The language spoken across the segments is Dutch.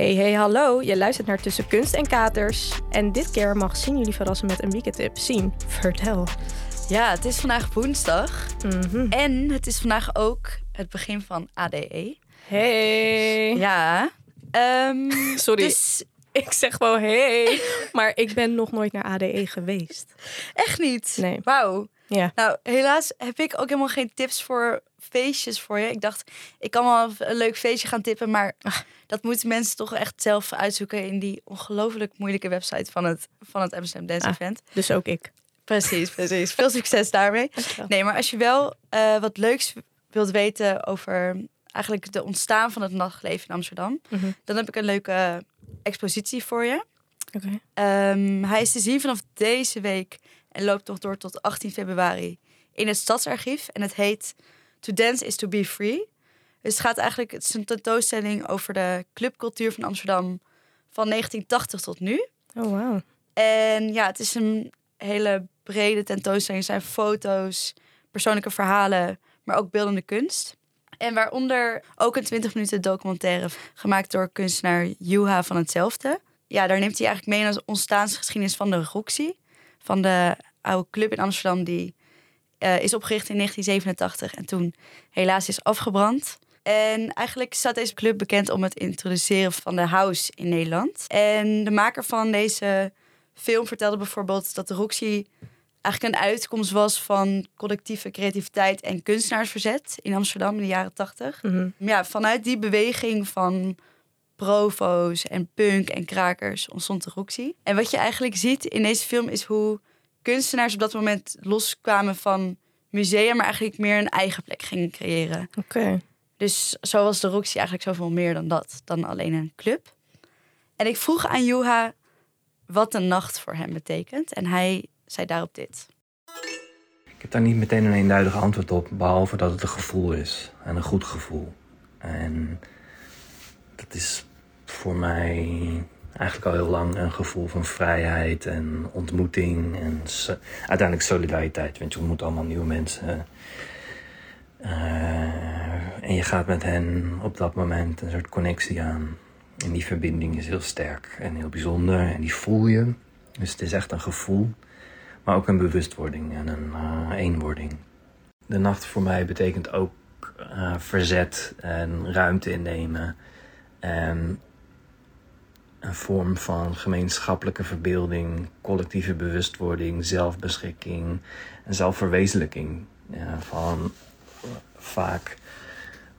Hey, hey, hallo. Je luistert naar Tussen Kunst en Katers. En dit keer mag Sien jullie verrassen met een weekendtip. Sien, vertel. Ja, het is vandaag woensdag. Mhm. En het is vandaag ook het begin van ADE. Hey. Ja. ehm, Sorry. Dus Ik zeg wel hey, maar ik ben nog nooit naar ADE geweest. echt niet. Nee. Wauw. Ja. Nou, helaas heb ik ook helemaal geen tips voor feestjes voor je. Ik dacht, ik kan wel een leuk feestje gaan tippen, maar dat moeten mensen toch echt zelf uitzoeken in die ongelooflijk moeilijke website van het, van het Amsterdam Dance Ah. Event. Dus ook ik. Precies, precies. Veel succes daarmee. Nee, maar als je wel eh, wat leuks wilt weten over eigenlijk de ontstaan van het nachtleven in Amsterdam, Mhm. dan heb ik een leuke expositie voor je. Oké. Ehm, hij is te zien vanaf deze week en loopt nog door tot 18 februari in het Stadsarchief. En het heet To Dance is to be Free. Dus het gaat eigenlijk, het is een tentoonstelling over de clubcultuur van Amsterdam van 1980 tot nu. Oh, wow. En ja, het is een hele brede tentoonstelling. Er zijn foto's, persoonlijke verhalen, maar ook beeldende kunst. En waaronder ook een 20 minuten documentaire gemaakt door kunstenaar Juha van hetzelfde. Ja, daar neemt hij eigenlijk mee de ontstaansgeschiedenis van de Roxy. Van de oude club in Amsterdam die eh, is opgericht in 1987 en toen helaas is afgebrand. En eigenlijk staat deze club bekend om het introduceren van de house in Nederland. En de maker van deze film vertelde bijvoorbeeld dat de Roxy eigenlijk een uitkomst was van collectieve creativiteit en kunstenaarsverzet in Amsterdam in de jaren 80. Mhm. Ja, vanuit die beweging van provo's en punk en krakers ontstond de Roxy. En wat je eigenlijk ziet in deze film is hoe kunstenaars op dat moment loskwamen van musea, maar eigenlijk meer een eigen plek gingen creëren. Oké. Dus zo was de Roxy eigenlijk zoveel meer dan dat, dan alleen een club. En ik vroeg aan Juha wat een nacht voor hem betekent. En hij zei daarop dit. Ik heb daar niet meteen een eenduidig antwoord op, behalve dat het een gevoel is. En een goed gevoel. En dat is voor mij eigenlijk al heel lang een gevoel van vrijheid en ontmoeting. En uiteindelijk solidariteit, want je ontmoet allemaal nieuwe mensen. Eh, en je gaat met hen op dat moment een soort connectie aan. En die verbinding is heel sterk en heel bijzonder. En die voel je. Dus het is echt een gevoel. Maar ook een bewustwording en een eh, eenwording. De nacht voor mij betekent ook eh, verzet en ruimte innemen. En een vorm van gemeenschappelijke verbeelding, collectieve bewustwording, zelfbeschikking en zelfverwezenlijking. Van eh, vaak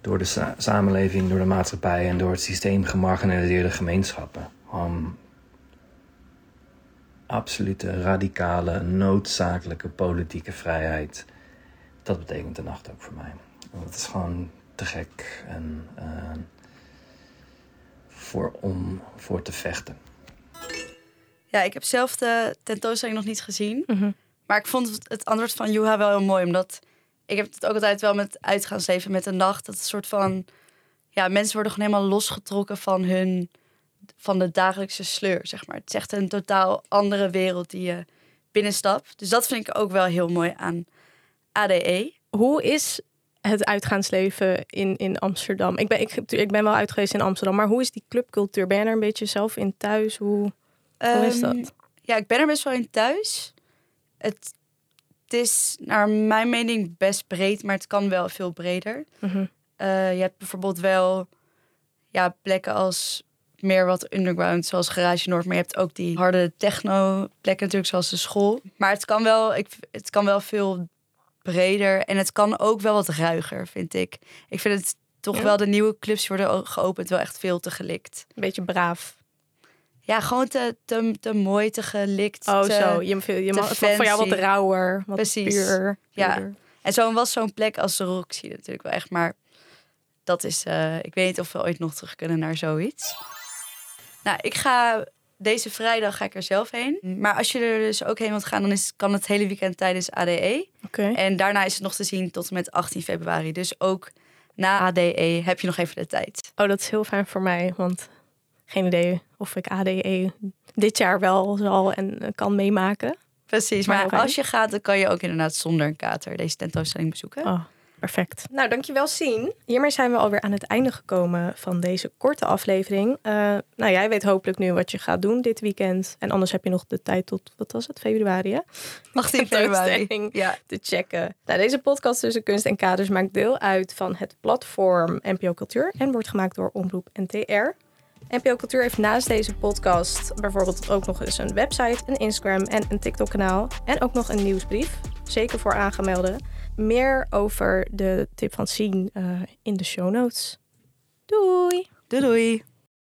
door de sa- samenleving, door de maatschappij en door het systeem gemarginaliseerde gemeenschappen. Gewoon absolute, radicale, noodzakelijke politieke vrijheid. Dat betekent de nacht ook voor mij. Want is gewoon te gek en eh, voor, om voor te vechten. Ja, ik heb zelf de tentoonstelling nog niet gezien. Mhm. Maar ik vond het- het antwoord van Juha wel heel mooi. Omdat ik heb het ook altijd wel met uitgaansleven, met de nacht. Dat het een soort van... Ja, mensen worden gewoon helemaal losgetrokken van hun... Van de dagelijkse sleur, zeg maar. Het is echt een totaal andere wereld die je binnenstapt. Dus dat vind ik ook wel heel mooi aan ADE. Hoe is het uitgaansleven in, in Amsterdam? Ik ben, ik, ik ben wel uit geweest in Amsterdam, maar hoe is die clubcultuur? Ben je er een beetje zelf in thuis? Hoe, hoe is Ehm, dat? Ja, ik ben er best wel in thuis. Het, het is naar mijn mening best breed, maar het kan wel veel breder. Mhm. Eh, je hebt bijvoorbeeld wel ja, plekken als meer wat underground, zoals Garage Noord. Maar je hebt ook die harde techno plekken natuurlijk, zoals de school. Maar het kan wel, ik, het kan wel veel breder en het kan ook wel wat ruiger, vind ik. Ik vind het toch Ja? wel, de nieuwe clubs worden geopend, wel echt veel te gelikt. Een beetje braaf. Ja, gewoon te, te, te mooi, te gelikt. Oh, te- zo. Je, je, je mag, het voor jou wat rauwer, wat Precies. puur. Ja. En zo was zo'n plek als de Roxy natuurlijk wel echt. Maar dat is, eh, ik weet niet of we ooit nog terug kunnen naar zoiets. Nou, ik ga deze vrijdag ga ik er zelf heen. Maar als je er dus ook heen wilt gaan, dan is, kan het hele weekend tijdens ADE. Oké. En daarna is het nog te zien tot en met 18 februari. Dus ook na ADE heb je nog even de tijd. Oh, dat is heel fijn voor mij, want geen idee of ik ADE dit jaar wel zal en eh, kan meemaken. Precies, Maar als je gaat, dan kan je ook inderdaad zonder een kater deze tentoonstelling bezoeken. Oh, Perfect. Nou, dankjewel Sien. Hiermee zijn we alweer aan het einde gekomen van deze korte aflevering. Uh, nou, jij weet hopelijk nu wat je gaat doen dit weekend. En anders heb je nog de tijd tot, wat was het, februari? 18 februari. Ja. Te checken. Nou, deze podcast tussen kunst en kaders maakt deel uit van het platform NPO Cultuur. En wordt gemaakt door Omroep NTR. NPO Cultuur heeft naast deze podcast bijvoorbeeld ook nog eens een website, een Instagram en een TikTok-kanaal. En ook nog een nieuwsbrief. Zeker voor aangemelden. Meer over de tip van Sien uh, in de show notes. Doei! Doei doei!